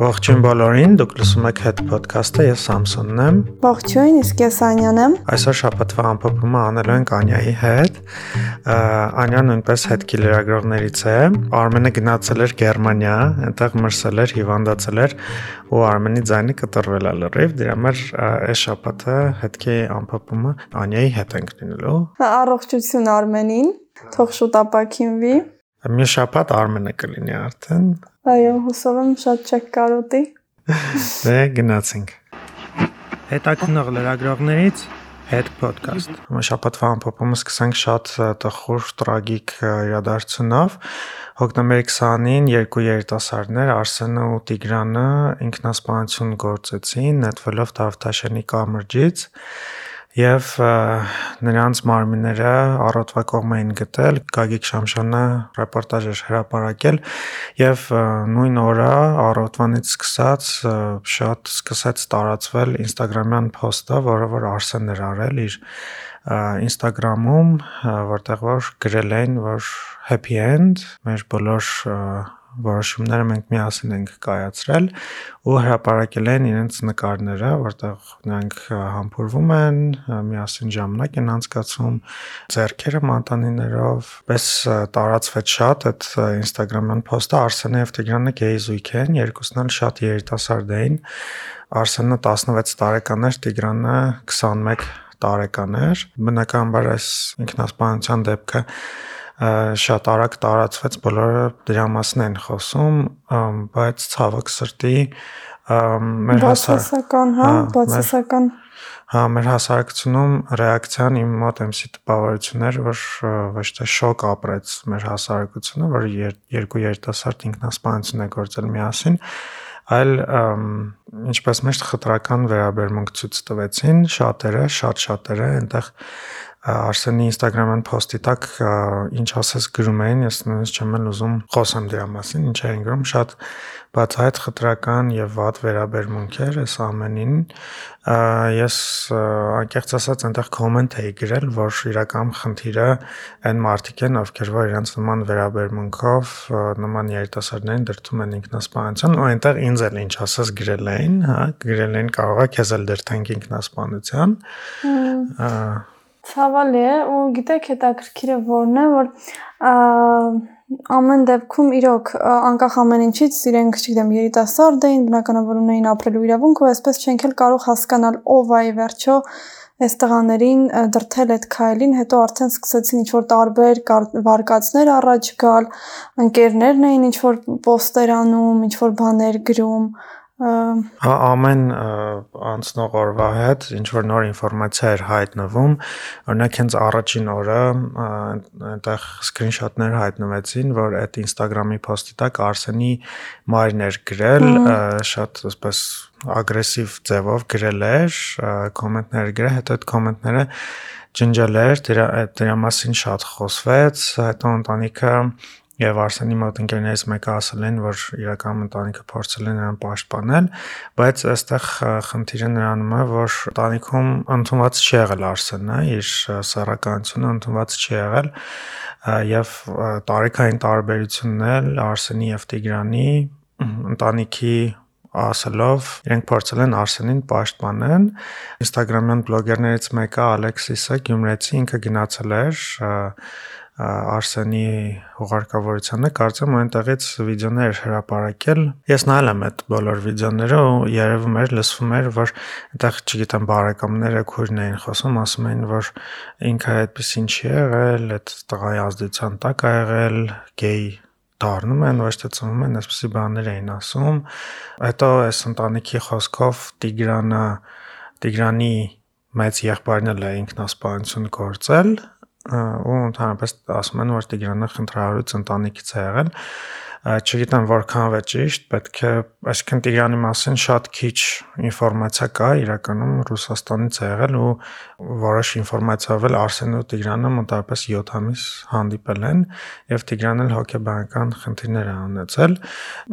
Ողջույն բոլորին, դուք լսում եք Head Podcast-ը, ես Սամսոնն եմ։ Ողջույն, իսկ ես Անյան եմ։ Այսօր շաբաթվա ամփոփումը անելու ենք Անյայի հետ։ Անյան նույնպես հետքի լրագրողներից է։ Արմենը գնացել էր Գերմանիա, այնտեղ մրսել էր, հիվանդացել էր ու Արմենի ձայնը կտրվել է լրիվ։ Դրա համար այս շաբաթը հետքի ամփոփումը Անյայի հետ ենք լինելու։ Առողջություն Արմենին, թող շուտ ապակինվի։ Մի շաբաթ Արմենը կլինի արդեն։ Այո, հուսով եմ շատ չեք կարոտի։ Դե գնացինք։ Հետաքնող լրագրողներից հետ ոդկաստ։ Հիմա շաբաթվա ամփոփումը սկսենք շատ տխուր, տրագիկ իրադարձությունով։ Հոկտեմբերի 20-ին երկու երիտասարդներ Արսենը ու Տիգրանը ինքնասպանություն գործեցին, նետվելով Դավթաշենի կամրջից եւ նրանց մարմինները առօտվա կողմ էին գտել Գագիկ Շամշյանը ռեպորտաժ էր հրապարակել եւ նույն օրը առօտվանից սկսած շատ սկսեց տարածվել Instagram-յան post-ը, որը որ Արսենն էր արել իր Instagram-ում, որտեղ որ գրել էին, որ happy end մեր բոլոր որոշումները մենք միասին ենք կայացրել ու հրապարակել են իրենց նկարները, որտեղ նրանք համբուրվում են, միասին ժամանակ են անցկացում, ձեռքերը մանտանիներով, պես տարածվեց շատ այդ Instagram-յան post-ը Արսենը եւ Տիգրանը գեյ զույգ են, երկուսն էլ շատ երիտասարդ էին։ Արսենը 16 տարեկան էր, Տիգրանը 21 տարեկան էր։ Բնականաբար այս ինքնասպանության դեպքը շատ արագ տարածվեց, բոլորը դրա մասին են խոսում, բայց ցավոք սրտի մեր հասարակական, հա, բացասական Հա, մեր հասարակությունում ռեակցիան իմ մոտ MC տպավորություններ, որ ոչ թե շոկ ապրեց մեր հասարակությունը, որ երկու երիտասարդ ինքնասպանություն է գործել միասին, այլ ինչպես մեր խտրական վերաբերմունք ցույց տվեցին շատերը, շատ շատերը, այնտեղ Արսենի Instagram-յան post-ի տակ ինչ ասես գրում էին, ես նույնիսկ չեմ էլ ուզում խոսեմ դրա մասին, ինչ էին գրում, շատ բացահայտ խտրական եւ վատ վերաբերմունք էր այս ամենին։ Ես անկեղծ ասած այնտեղ կոմենտ էի գրել, որ իրական խնդիրը այն մարդիկ են, ովքեր որ իրենց նման վերաբերմունքով նման երիտասարդներին դրթում են ինքնասպանության, ու այնտեղ ինձ էլ ինչ ասես գրել էին, հա, գրել էին կարող է քեզ էլ դրթենք ինքնասպանության։ Ցավալի է ու գիտեք հետաքրքիրը որն է որ ամեն դեպքում իրոք անկախ ամեն ինչից իրենք, չգիտեմ, երիտասարդ էին, բնականաբար ունեին ապրելու իրավունք ու այսպես չենք էլ կարող հասկանալ ով է վերջո այս տղաներին դրթել այդ քայլին, հետո արդեն սկսեցին ինչ-որ տարբեր վարկածներ առաջ գալ, ընկերներն էին ինչ-որ պոստեր անում, ինչ-որ բաներ գրում, Հա ամեն անցնող օրվա հետ ինչ որ նոր ինֆորմացիա էր հայտնվում, օրինակ հենց առաջին օրը այնտեղ սկրինշոթներ հայտնվեցին, որ այդ Instagram-ի post-ի տակ Արսենի մայրն էր գրել, շատ այսպես ագրեսիվ ձևով գրել էր, կոմենտներ գրել, հետո այդ կոմենտները ջնջել էր, դրա դրա մասին շատ խոսվեց, հետո ընտանիքը Եվ Արսենի մոտ ընկերներից մեկը ասել են, որ իրական ընտանիքը փորձել են նրան պաշտպանել, բայց այստեղ խնդիրը նրանում է, որ ընտանիքում ընդունված չի եղել Արսենը, իր սեռականությունը ընդունված չի եղել եւ տարիքային տարբերությունն էլ Արսենի եւ Տիգրանի ընտանիքի ասելով իրենք փորձել են Արսենին պաշտպանել Instagram-յան բլոգերներից մեկը Ալեքսիսը Գյումրեցի ինքը գնացել էր Արսենի հուղարկավորությանը կարծեմ այնտեղից վիդեոներ հրապարակել։ Ես նայել եմ այդ բոլոր վիդեոները ու երևում էր, լսվում էր, որ այնտեղ, չգիտեմ, բարեկամները քույրն էին խոսում, ասում էին, որ ինքը այդպեսին չի եղել, այդ տղայի ազդեցության տակ ա եղել, գեյ դառնում են, ոչ թե ծնվում են, այսպեսի բաներ էին ասում։ Հետո այս ընտանիքի խոսքով Տիգրանը Տիգրանի մեծ եղբայրն էլ է ինքնասպանություն գործել ու ընդհանրապես ասում են որ Տիգրանը խնդրահարույց ընտանիքից է եղել չգիտեմ որքան է ճիշտ, պետք է, այսինքն Տիգրանի մասին շատ քիչ ինֆորմացիա կա, իրականում Ռուսաստանից է եղել ու որոշ ինֆորմացիայով էլ Արսենն ու Տիգրանը մոտավորապես 7 ամիս հանդիպել են եւ Տիգրանն էլ հոգեբանական խնդիրներ է ունեցել։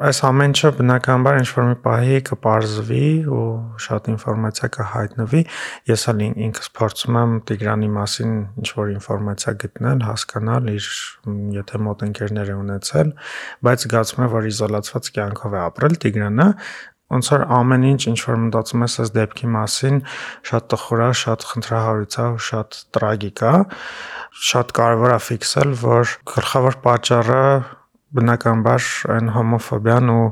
Այս ամեն ինչը բնականաբար ինչ որ մի պահի կպարզվի ու շատ ինֆորմացիա կհայտնվի։ Ես էլ ինքս փորձում եմ Տիգրանի մասին ինչ որ ինֆորմացիա գտնել, հասկանալ իր եթե մոտ ընկերներ է ունեցել, բայց բայց զգացում է, որ իզոլացված կյանքով է ապրել Տիգրանը, ոնց որ ամեն ինչ ինչ որ մտածում ես այս դեպքի մասին, շատ տխուր է, շատ խնդրահարույց է ու շատ տրագիկ է։ Շատ կարևոր է ֆիքսել, որ գլխավոր պատճառը բնականաբար այն հոմոֆոբիան ու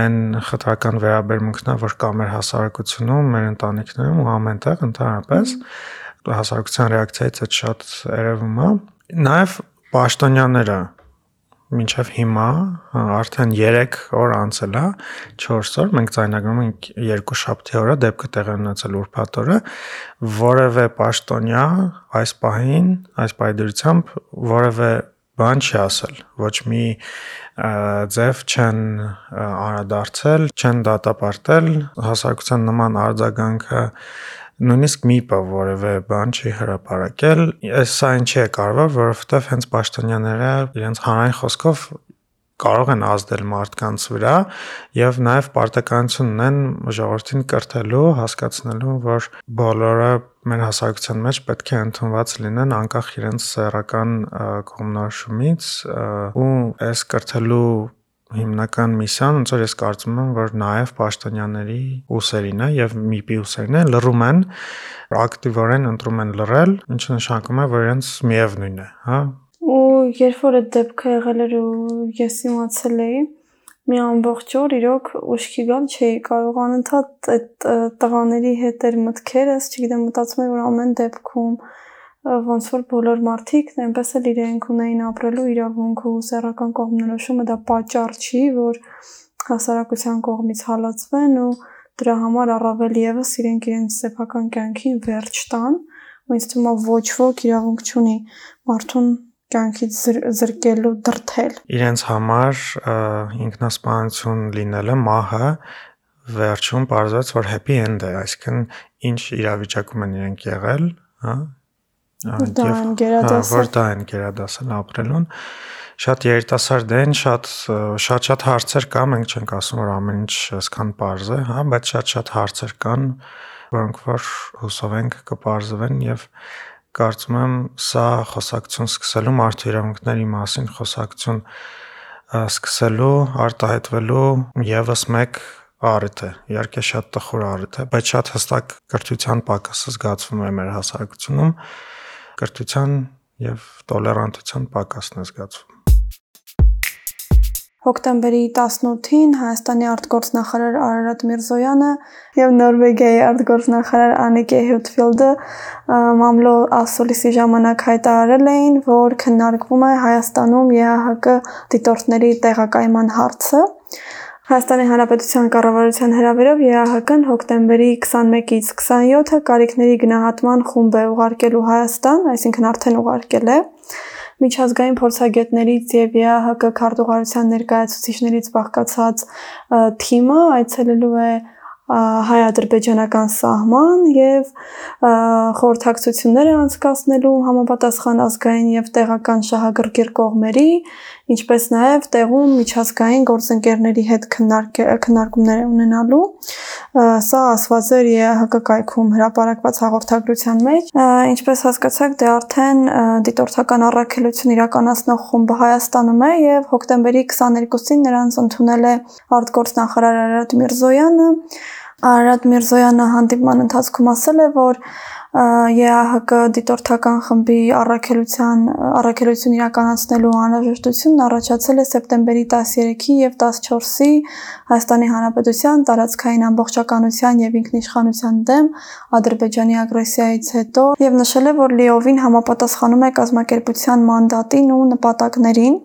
այն խտրական վերաբերմունքն է, որ կա մեր հասարակությունում, մեր ընտանիքներում ու ամենտեղ ընդհանրապես հասարակության ռեակցիայից այդ շատ երևում է։ Նաև պաշտոնյաները մինչև հիմա արդեն 3 օր անցել է, 4 օր, մենք ցայնագրում ենք երկու շաբթի օրը, դեպքը տեղի ունեցել ուրբաթ օրը, որևէ պաշտոնյա այս պահին, այս պայդրությամբ որևէ բան չի ասել, ոչ մի ձև չեն արադարձել, չեն դատապարտել հասարակության նման արձագանքը նույնիսկ ՄԻՊ-ը որևէ բան չի հրապարակել։ Այս սա ինչի է կարևոր, որովհետև հենց պաշտոնյաները իրենց հանրային խոսքով կարող են ազդել մարդկանց վրա եւ նաեւ պարտականություն ունեն ժողովրդին կրթելու, հասկացնելու, որ բոլորը մեր հասարակության մեջ պետք է ընդունված լինեն անկախ իրենց սեռական կողմնորոշումից ու այս կրթելու հիմնական միսիան ոնց որ ես կարծում եմ որ նաև պաշտոնյաների ուսերին է եւ ՄԻՊ-ի ուսերին է լռում են ակտիվորեն ընտրում են լռել ինչը նշանակում է որ իրենց միևնույն է հա ու երբ որ այդ դեպքը եղել էր ու ես իմացել էի մի ամբողջ օր իրոք ուշքի գալ չէի կարող անընդհատ այդ տղաների հետ էր մտքերս չգիտեմ մտածում եմ որ ամեն դեպքում ոնց որ բոլոր մարդիկ այնպես էլ իրենք ունեին ապրելու իրավունք ու սեռական կողմնորոշումը դա պատճառ չի, որ հասարակության կողմից հալածվեն ու դրա համար առավել եւս իրենք իրենց սեփական կյանքին վերջ տան, ու ինձ թվում է ոչ ոք իրավունք չունի մարդուն կյանքից զրկելու դրթել։ Իրենց համար ինքնասպանություն լինելը մահը վերջում բարձրաց որ happy end է, այսինքն ինչ իրավիճակում են իրենք եղել, հա, Դա են գերադասել։ Որ դա են գերադասել ապրելուն շատ երիտասարդ են, շատ շատ-շատ հարցեր կա, մենք չենք ասում որ ամեն ինչ այսքան པարզ է, հա, բայց շատ-շատ հարցեր կան, որոնք որ հուսով ենք կպարզվեն եւ կարծում եմ սա խոսակցություն սկսելու մարդու իրավունքների մասին խոսակցություն սկսելու արտահայտվելու եւս մեկ առիթ է։ Իհարկե շատ տխուր առիթ է, բայց շատ հստակ կրթության պակասը զգացվում է մեր հասարակությունում կրթության եւ տոլերանտության պակասն է զգացվում։ Հոկտեմբերի 18-ին Հայաստանի արտգործնախարար Արարատ Միրզոյանը եւ Նորվեգիայի արտգործնախարար Անիկե Հյուտֆիլդը մամլո ասոլիսի ժամանակ հայտարարել էին, որ քննարկվում է Հայաստանում ԵԱՀԿ դիտորդների տեղակայման հարցը։ Հայաստանի Հանրապետության կառավարության հրավերով ԵԱՀԿ-ն հոկտեմբերի 21-ից 27-ը կարիքների գնահատման խումբ է ուղարկելու Հայաստան, այսինքն արդեն ուղարկել է միջազգային փորձագետներից եւ ԵԱՀԿ քարտուղարության ներկայացուցիչներից բաղկացած թիմը այցելելու է հայ-ադրբեջանական սահման եւ խորհրդակցություններ անցկացնելու համապատասխան ազգային եւ տեղական շահագրգիռ կողմերի, ինչպես նաեւ տեղում միջազգային գործընկերների հետ քննարկումներ ունենալու։ Սա ասված էր ԵՀԿ կայքում հրապարակված հաղորդագրության մեջ։ Ինչպես հասկացաք, դե արդեն դիտորդական առաքելություն իրականացնող խումբը Հայաստանում է եւ հոկտեմբերի 22-ին նրանց ընդունել է արտգործնախարար Արարատ Միրզոյանը Արարատ Միրզոյանը հանդիպման ընթացքում ասել է, որ ԵԱՀԿ դիտորդական խմբի առաքելության առաքելություն իրականացնելու անհրաժեշտությունն առաջացել է սեպտեմբերի 13-ի եւ 14-ի Հայաստանի Հանրապետության տարածքային ամբողջականության եւ ինքնիշխանության դեմ Ադրբեջանի ագրեսիայից հետո եւ նշել է, որ լիովին համապատասխանում է կազմակերպության մանդատին ու նպատակներին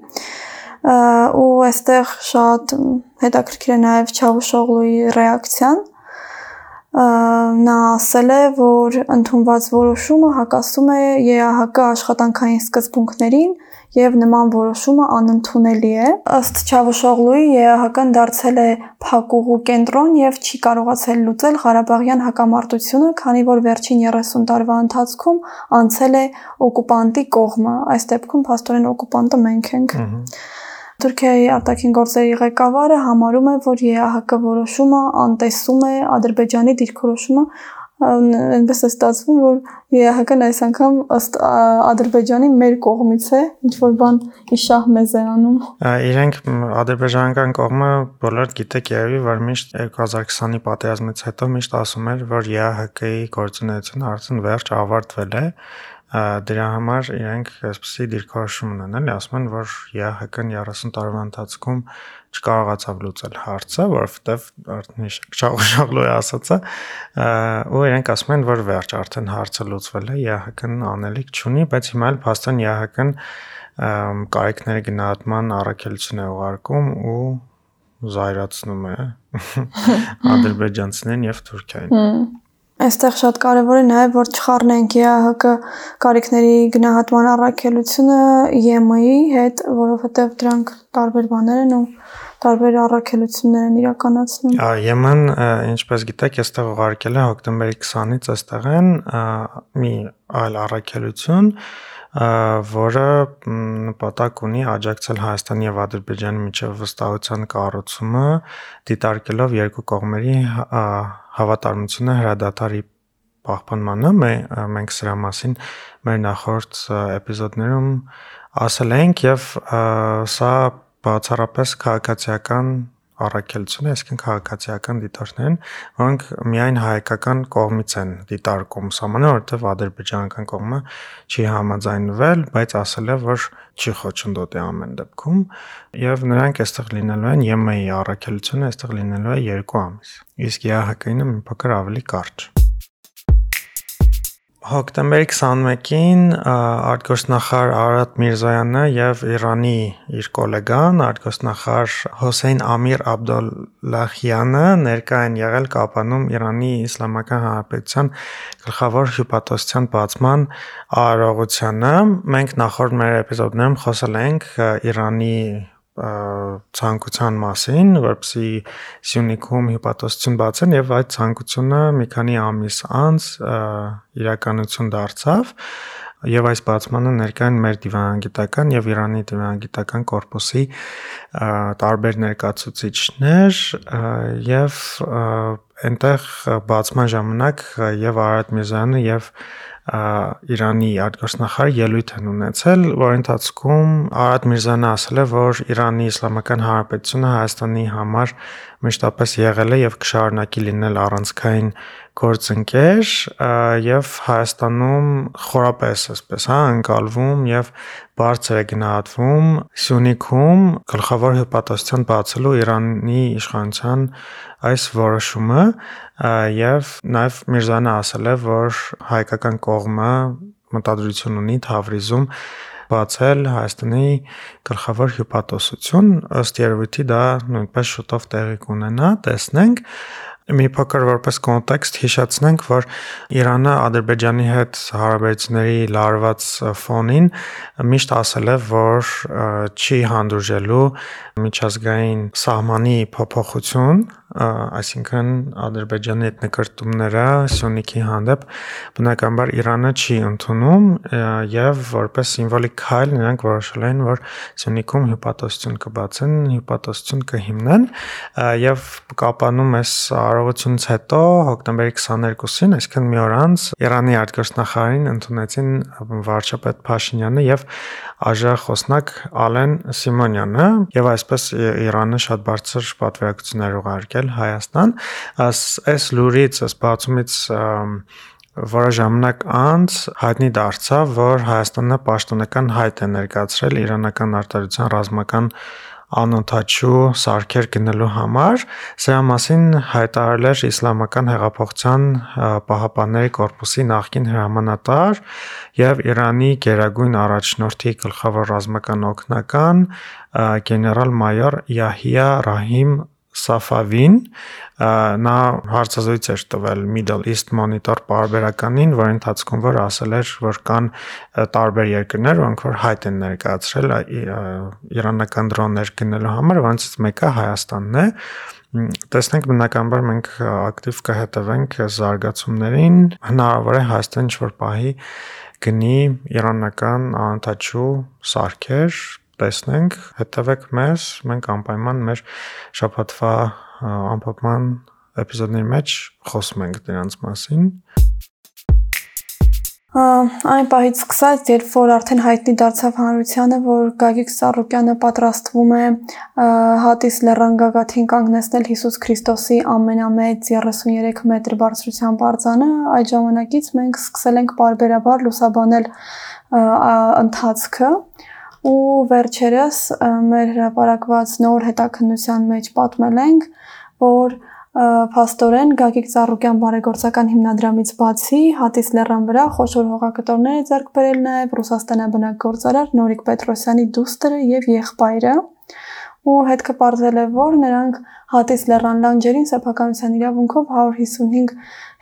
ու այստեղ շատ հետաքրքիր է նաև Չավուշօղլուի ռեակցիան նա ասել է, որ ընդունված որոշումը հակասում է ԵԱՀԿ աշխատանքային սկզբունքներին եւ նման որոշումը անընդունելի է։ Ըստ Չավուշօղլուի ԵԱՀԿ-ն դարձել է փակուղու կենտրոն եւ չի կարողացել լուծել Ղարաբաղյան հակամարտությունը, քանի որ վերջին 30 տարվա ընթացքում անցել է օկուպանտի կողմը։ Այս դեպքում փաստորեն օկուպանտը մենք ենք։ Ահա Թուրքիայի արտաքին գործերի ղեկավարը համարում է, որ ԵԱՀԿ որոշումը անտեսում է Ադրբեջանի դիրքորոշումը այնպես է ստացվում, որ ԵԱՀԿ-ն այս անգամ ըստ Ադրբեջանի մեր կողմից է, ինչ որ բան իշահ մեզ է անում։ Իրենք ադրբեջանական կողմը բոլոր գիտեք երևի, որ միշտ 2020-ի պատերազմից հետո միշտ ասում էր, որ ԵԱՀԿ-ի գործունեությունը արդեն վերջ ավարտվել է դրա համար իրենք այսպեսի դիրքորոշում ունեն, էլի ասում են, որ ԵԱՀԿ-ն 30 տարվա ընթացքում չկարողացավ լուծել հարցը, որովհետև արդեն շաղ-շաղլու է ասածը, ու իրենք ասում են, որ վերջ արդեն հարցը լուծվել է, ԵԱՀԿ-ն անելիք չունի, բայց հիմա էլ փաստորեն ԵԱՀԿ-ն կարիքների գնահատման առաքելություն է ուղարկում ու զայրացնում է ադրբեջանցիներին եւ Թուրքիային։ Այստեղ շատ կարևոր է նաև որ չխառնենք ԵԱՀԿ կարիքների գնահատման առաքելությունը ԵՄ-ի հետ, որովհետև դրանք տարբեր բաներ են ու տարբեր առաքելություններ են իրականացնում։ ԵՄ-ն, ինչպես գիտեք, այստեղ ուղարկել է հոկտեմբերի 20-ից այստեղ են մի այլ առաքելություն, որը նպատակ ունի աջակցել Հայաստանի եւ Ադրբեջանի միջև վստահության կառուցումը, դիտարկելով երկու կողմերի հավատարմությունը հրադադարի պահպանմանը։ Մենք սրա մասին մեր նախորդ էպիզոդներում ասել ենք եւ սա բացառապես քաղաքացիական առաքելություն է, այսինքն քաղաքացիական դիտորդներ են, որոնք միայն հայկական կողմից են դիտարկում սահմանը, որովհետև ադրբեջանական կողմը չի համաձայնվել, բայց ասել է, որ չի խոչընդոտի ամեն դեպքում, եւ նրանք այստեղ լինելու են ԵՄ-ի առաքելությունը այստեղ լինելու է 2 ամիս։ Իսկ ԵԱՀԿ-ինը մի փոքր ավելի կարճ։ Հոկտեմբերի 21-ին արտգործնախարար Արարատ Միրզոյանը եւ Իրանի իր գոլեգան արտգործնախարար Հոսեյն Ամիր Աբդոլլահյանը ներկա են եղել Կապանում Իրանի Իսլամական Հանրապետության գլխավոր հյուպատոսության բացման արարողությանը։ Մենք նախորդ մեր էպիզոդներում խոսել ենք Իրանի ցանկության մասին, որպեսի Սյունիքում հյուպատոսություն բացեն եւ այդ ցանկությունը մի քանի ամիս անց իրականություն դարձավ եւ այս բացմանը ներկային մեր դիվանագիտական եւ Իրանի դիվանագիտական կորպուսի տարբեր ներկայացուցիչներ եւ այնտեղ բացման ժամանակ եւ Արարատ Միրզյանը եւ Իրանի արտգործնախարարը ելույթ են ունեցել, որ ընթացքում Արադ Միրզանը ասել է, որ Իրանի Իսլամական Հանրապետությունը Հայաստանի համար մշտապես եղել է եւ կշարունակի լինել առանցքային գործընկեր եւ Հայաստանում խորապես այսպես հա ընկալվում եւ բարձր է գնահատվում Սյունիքում գլխավոր հպատոսության բացելու Իրանի իշխանության այս որոշումը եւ նաեւ Միրզանը ասել է, որ հայկական կողմը մտադրություն ունի Թավրիզում բացել Հայաստանի գլխավոր հյուպատոսություն ըստ երևույթի դա նույնպես շուտով տեղի կունենա տեսնենք Մի փոքր որպես կոնտեքստ հիշեցնենք, որ Իրանը Ադրբեջանի հետ հարաբերությունների լարված ֆոնին միշտ ասել է, որ չի հանդուրժելու միջազգային սահմանի փոփոխություն, այսինքն Ադրբեջանի հետ նկարտումները Սյունիքի հանդեպ բնականաբար Իրանը չի ընդունում եւ որպես սիմվոլիկ քայլ նրանք որոշել են, որ Սյունիքում հյուպատոսություն կբացեն, հյուպատոսություն կհիմնեն եւ կապանում այս արարողությունից հետո հոկտեմբերի 22-ին, այսինքն մի օր անց Իրանի արտգործնախարարին ընդունեցին վարչապետ Փաշինյանը եւ ԱԺ-խոսնակ Ալեն Սիմոնյանը եւ այսպես Իրանը շատ բարձր պատվիրակություններ ուղարկել Հայաստան այս լուրից այս բացումից որը ժամանակ անց հայտնի դարձավ, որ Հայաստանը պաշտոնական հայտ է ներկայացրել իրանական արտադրության ռազմական անօթաչու սարքեր գնելու համար։ Սրա մասին հայտարարել էր Իսլամական հեղափոխության պահապանների կորպուսի նախկին հրամանատար եւ Իրանի գերագույն առաջնորդի գլխավոր ռազմական օգնական գեներալ-մայոր Յահիա Ռահիմ Սաֆավին նա հարցազրույց էր տվել Middle East Monitor պարբերականին, որ ընթացքում որ ասել էր, որ կան տարբեր երկրներ, որոնք որ հայտ են ներկայացրել իրանական դրոններ գնելու համար, որոնցից մեկը Հայաստանն է տեսնենք բնականաբար մենք ակտիվ կհետևենք զարգացումներին հնարավոր է Հայաստան ինչ որ պահի գնի իրանական անընդհաճու սարքեր տեսնենք հետևեք մեզ մենք անպայման մեր շփաթվա ամփոփման էպիզոդների մեջ խոսում ենք դրանց մասին այն պահից սկսած, երբ որ արդեն հայտնի դարձավ հանրությանը, որ Գագիկ Սարոկյանը պատրաստվում է հատիս լեռան գագաթին կանգնեցնել Հիսուս Քրիստոսի ամենամեծ 33 մետր բարձրությամբ արձանը, այդ ժամանակից մենք սկսել ենք parberabar լուսաբանել ընթացքը ու վերջերս մեր հրապարակված նոր հետաքննության մեջ պատմել ենք, որ Փաստորեն Գագիկ Ծառուկյան բարեգործական հիմնադրամից բացի Հատիս լեռան վրա խոշոր հողակտորներ է ձեռք բերել նաև Ռուսաստանաբնակ գործարար Նորիկ Պետրոսյանի դուստրը եւ եղբայրը ու հետքը ողջել է որ նրանք Հատիս լեռան լանջերին սեփականության իրավունքով 155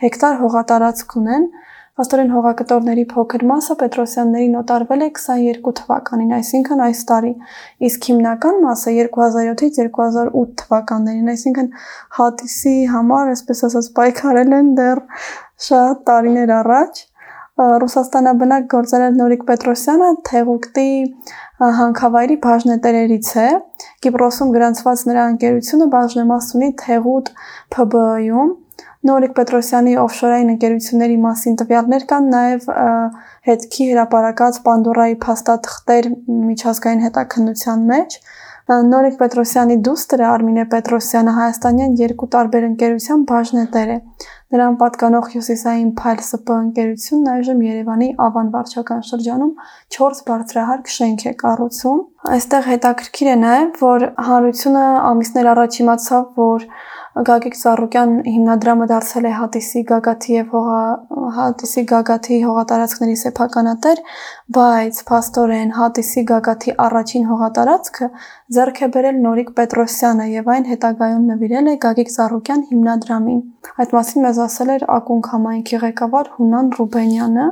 հեկտար հողատարածք ունեն Աստորեն հողակտորների փոքր մասը Պետրոսյաններին օտարվել է 22 թվականին, այսինքն այս տարի, իսկ հիմնական մասը 2007-ից 2008 թվականներին, այսինքն հատիսի համար, այսպես ասած, պայքարել են դեռ շատ տարիներ առաջ։ Ռուսաստանաբնակ գործարար Նորիկ Պետրոսյանը Թեղուկտի հանքավայրի բաժնետերերից է։ Կիպրոսում գրանցված նրա ընկերությունը բաժնեմաս ունի Թեղուտ ՓԲ-ում Նորիկ Պետրոսյանի օֆշորային ընկերությունների մասին տվյալներ կան, նաև հետքի հրապարակած Պանդորայի փաստաթղթեր միջազգային հետաքննության մեջ։ Նորիկ Պետրոսյանի դուստրը Արմինե Պետրոսյանը հայաստանյան երկու տարբեր ընկերության բաժնետեր է։ Նրան պատկանող Հյուսիսային Փայլ ՍՊ ընկերությունն այժմ Երևանի Ավան վարչական շրջանում 4 բարձրահարկ շենք է կառուցում։ Այստեղ հետաքրքիր է նաև, որ հանրությունը ամիսներ առաջ իմացավ, որ Գագիկ Ծառուկյան հիմնադրամը դարձել է Հատիսի Գագաթի եւ հողա Հատիսի Գագաթի հողատարածքների սեփականատեր, բայց փաստորեն Հատիսի Գագաթի առաջին հողատարածքը ձեռք է բերել Նորիկ Պետրոսյանը եւ այն հետագայում նվիրել է Գագիկ Ծառուկյան հիմնադրամին։ Այդ մասին մեզ ասել էր Ակունք համայնքի ղեկավար Հունան Ռուբենյանը։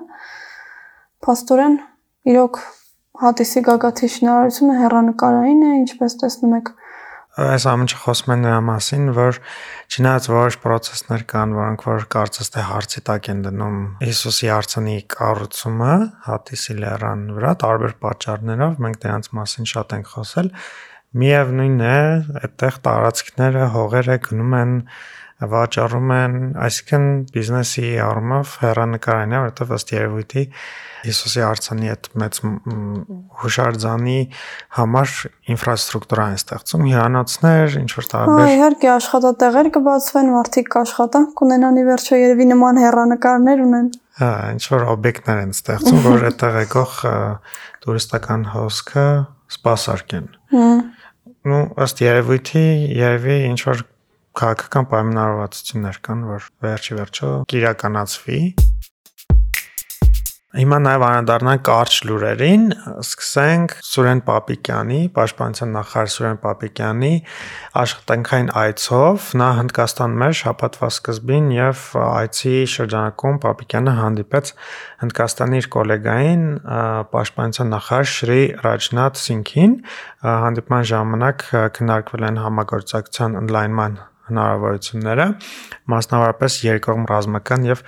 Փաստորեն իրոք Հատիսի Գագաթի շինարարությունը հերանեկարային է, ինչպես տեսնում եք, այս ամենը խոսում են նրա մասին, որ չնայած որոշ process-ներ կան, որոնք որ կարծես թե հարցի տակ են դնում Հիսուսի արցանի կառուցումը հատիսի լեռան վրա տարբեր պատճառներով, մենք դրանց մասին շատ ենք խոսել։ Միևնույնն է, այդտեղ տարածքները, հողերը գնում են վաճառում են, այսինքն բիզնեսի առումով հերանեկարային է, որովհետև ըստ երևույթի Հիսուսի արցանի այդ մեծ հուշարձանի համար ինֆրաստրուկտուրա են ստեղծում, հյուրանոցներ, ինչ որ տարբեր։ Հա, իհարկե աշխատատեղեր կբացվեն, մարդիկ կաշխատան, կունենան ի վերջո երևի նման հերանեկարներ ունեն։ Հա, ինչ որ օբյեկտներ են ստեղծում, որ այդտեղ եկող տուրիստական հոսքը սպասարկեն։ Հա։ Ну, ըստ երևույթի, երևի ինչ որ քաղաքական պայմանավորվածություններ կան, որ վերջի վերջո կիրականացվի։ Հիմա նաև անդառնանք կարճ լուրերին, սկսենք Սուրեն Պապիկյանի, Պաշտպանության նախարար Սուրեն Պապիկյանի աշխատանքային այցով։ Նա Հնդկաստանում էր շաբաթվա սկզբին եւ այցի շրջանակում Պապիկյանը հանդիպեց Հնդկաստանի իր գոլեգային Պաշտպանության նախարար Շրի Ռաջնաթ Սինքին։ Հանդիպման ժամանակ քննարկվել են համագործակցության ընդլայնման հնարավորությունները, մասնավորապես երկկողմ ռազմական եւ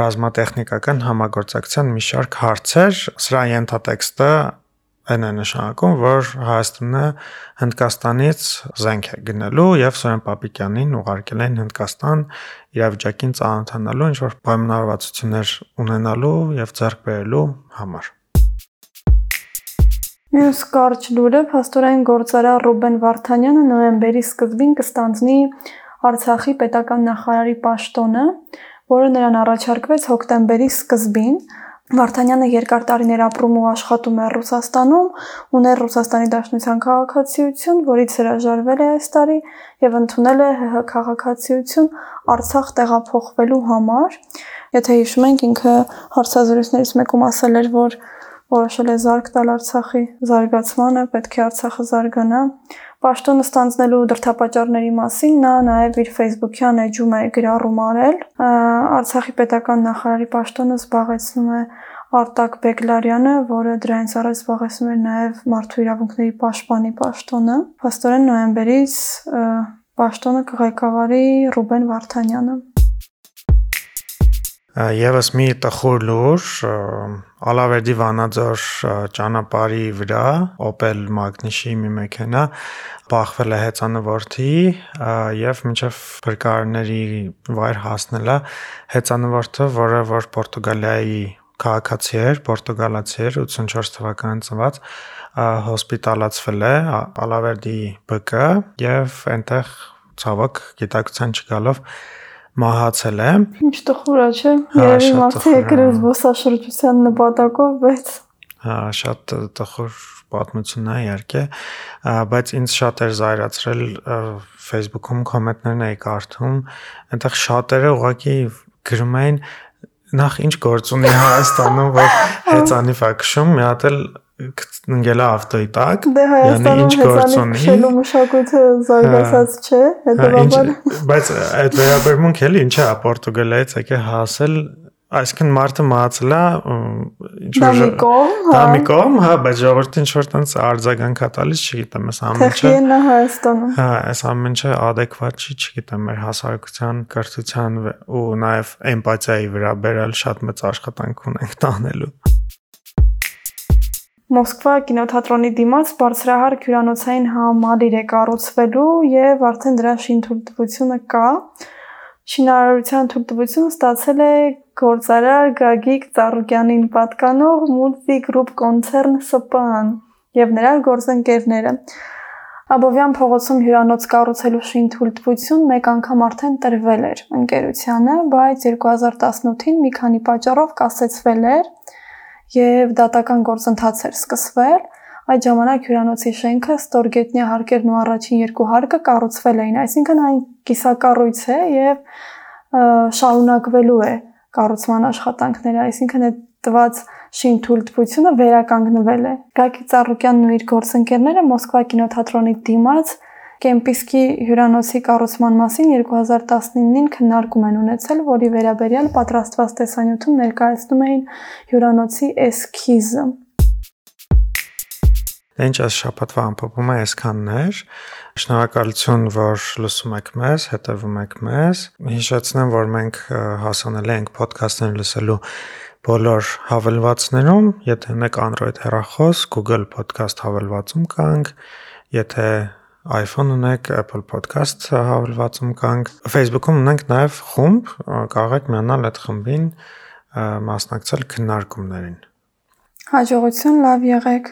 ռազմատեխնիկական համագործակցության մի շարք հարցեր։ Սրա ենթատեքստը այն է նշանակում, որ Հայաստանը Հնդկաստանից զենք է գնելու եւ Սուրեն Պապիկյանին ուղարկել են Հնդկաստան իրավիճակին ծանոթանալու, ինչ որ պայմանավորվածություններ ունենալու եւ ձեռք բերելու համար։ Մյուս կարճ լուրը փաստորեն գործարար Ռուբեն Վարդանյանը նոյեմբերի սկզբին կստանձնի Արցախի պետական նախարարի պաշտոնը, որը նրան առաջարկվեց հոկտեմբերի սկզբին։ Վարդանյանը երկար տարիներ ապրում ու աշխատում է Ռուսաստանում, ուներ Ռուսաստանի Դաշնության քաղաքացիություն, որից հրաժարվել է այս տարի եւ ընդունել է ՀՀ քաղաքացիություն Արցախ տեղափոխվելու համար։ Եթե հիշում եք, ինքը հարցազրույցներից մեկում ասել էր, որ որոշել է զարգ տալ Արցախի զարգացմանը, պետք է Արցախը զարգանա։ Պաշտոնը ստանձնելու դրդապատճառների մասին նա նաև իր Facebook-յան էջում է գրառում արել։ Արցախի պետական նախարարի պաշտոնը զբաղեցնում է Արտակ Բեգլարյանը, որը դրանից առաջ զբաղեցնում էր նաև մարդու իրավունքների պաշտպանի պաշտոնը։ Փաստորեն նոյեմբերից պաշտոնը կղեկավարի Ռուբեն Վարդանյանը։ Եվս մի տխուր լուր Ալավերդի Վանաձոր ճանապարհի վրա Opel Magnus-ի մի մեքենա բախվել է հեծանվորդի եւ մինչեւ բրկարների վայր հասնելա հեծանվորդը, որը որ Պորտուգալիայի քաղաքացի էր, պորտուգալացի էր 84 թվականին ծնված, հոսպիտալացվել է Ալավերդի ԲԿ եւ այնտեղ ցավոք գիտակցության չգալով մահացել է։ Ինչ տխուր է, չէ՞։ հա, Երևի մարդը եկել է զբոսաշրջության նպատակով, բայց հա, շատ տխուր պատմությունն է իհարկե, բայց ինձ շատ էր զայրացրել Facebook-ում կոմենտներն էի կարդում, այնտեղ շատերը ուղղակի գրում էին նախ ինչ գործ ունի Հայաստանում, որ հեծանիվ է քշում, մի հատ էլ ընկել է ավտոյի տակ։ Դե Հայաստանում հեծանիվ քշելու մշակույթը զարգացած չէ, հետեւաբար։ Բայց այդ վերաբերմունք էլի ինչ է Պորտուգալիայից եկե հասել Այսինքն մարդը մահացել է ինչ որ Դամիկոմ, հա։ հա, բայց ժողովրդին ինչ որ տենց արձագանք է տալիս, չգիտեմ, այս ամենը։ Թեխին է Հայաստանում։ Հա, այս ամենը adekvat չի, չգիտեմ, մեր հասարակության կրթության ու նաև էմպաթիայի վրա բերել շատ մեծ աշխատանք ունենք տանելու։ Մոսկվա կինոթատրոնի դիմաց բարձրահարկ հյուրանոցային համալիր է կառուցվելու եւ արդեն դրա շինթույլտվությունը կա։ Շինարարության թույլտվությունը ստացել է գործարար Գագիկ Ծառուկյանին պատկանող Group Concern ՍՊԸ-ն եւ նրա գործընկերները։ Աբովյան փողոցում հյուրանոց կառուցելու շինթույլտվություն մեկ անգամ արդեն տրվել էր ընկերությանը, բայց 2018-ին մի քանի պատճառով կասեցվել էր եւ դատական գործընթաց էր սկսվել։ Այդ ժամանակ հյուրանոցի շենքը ստորգետնյա հարկերն ու առաջին երկու հարկը կառուցվել էին, այսինքն այն կիսակառույց է եւ շարունակվելու է կառուցման աշխատանքները, այսինքն այդ տված շինթույլտվությունը վերականգնվել է։ Գագիկ Ծառուկյանն ու իր գործընկերները Մոսկվա կինոթատրոնի դիմաց Կեմպիսկի հյուրանոցի կառուցման մասին 2019-ին քննարկում են ունեցել, որի վերաբերյալ պատրաստված տեսանյութում ներկայացնում էին հյուրանոցի էսքիզը։ Ինչ այս շաբաթվա ամփոփումը այսքաններ։ Շնորհակալություն, որ լսում եք մեզ, հետևում եք մեզ։ Հիշեցնեմ, որ մենք հասանելի ենք ոդքասթներ լսելու բոլոր հավելվածներում, եթե ունեք Android հեռախոս, Google Podcast հավելվածում կանք, եթե iPhone ունեք, Apple Podcast հավելվածում կանք, Facebook-ում ունենք նաև խումբ, կարող եք միանալ այդ խմբին մասնակցել քննարկումներին։ Հաջողություն, լավ եղեք։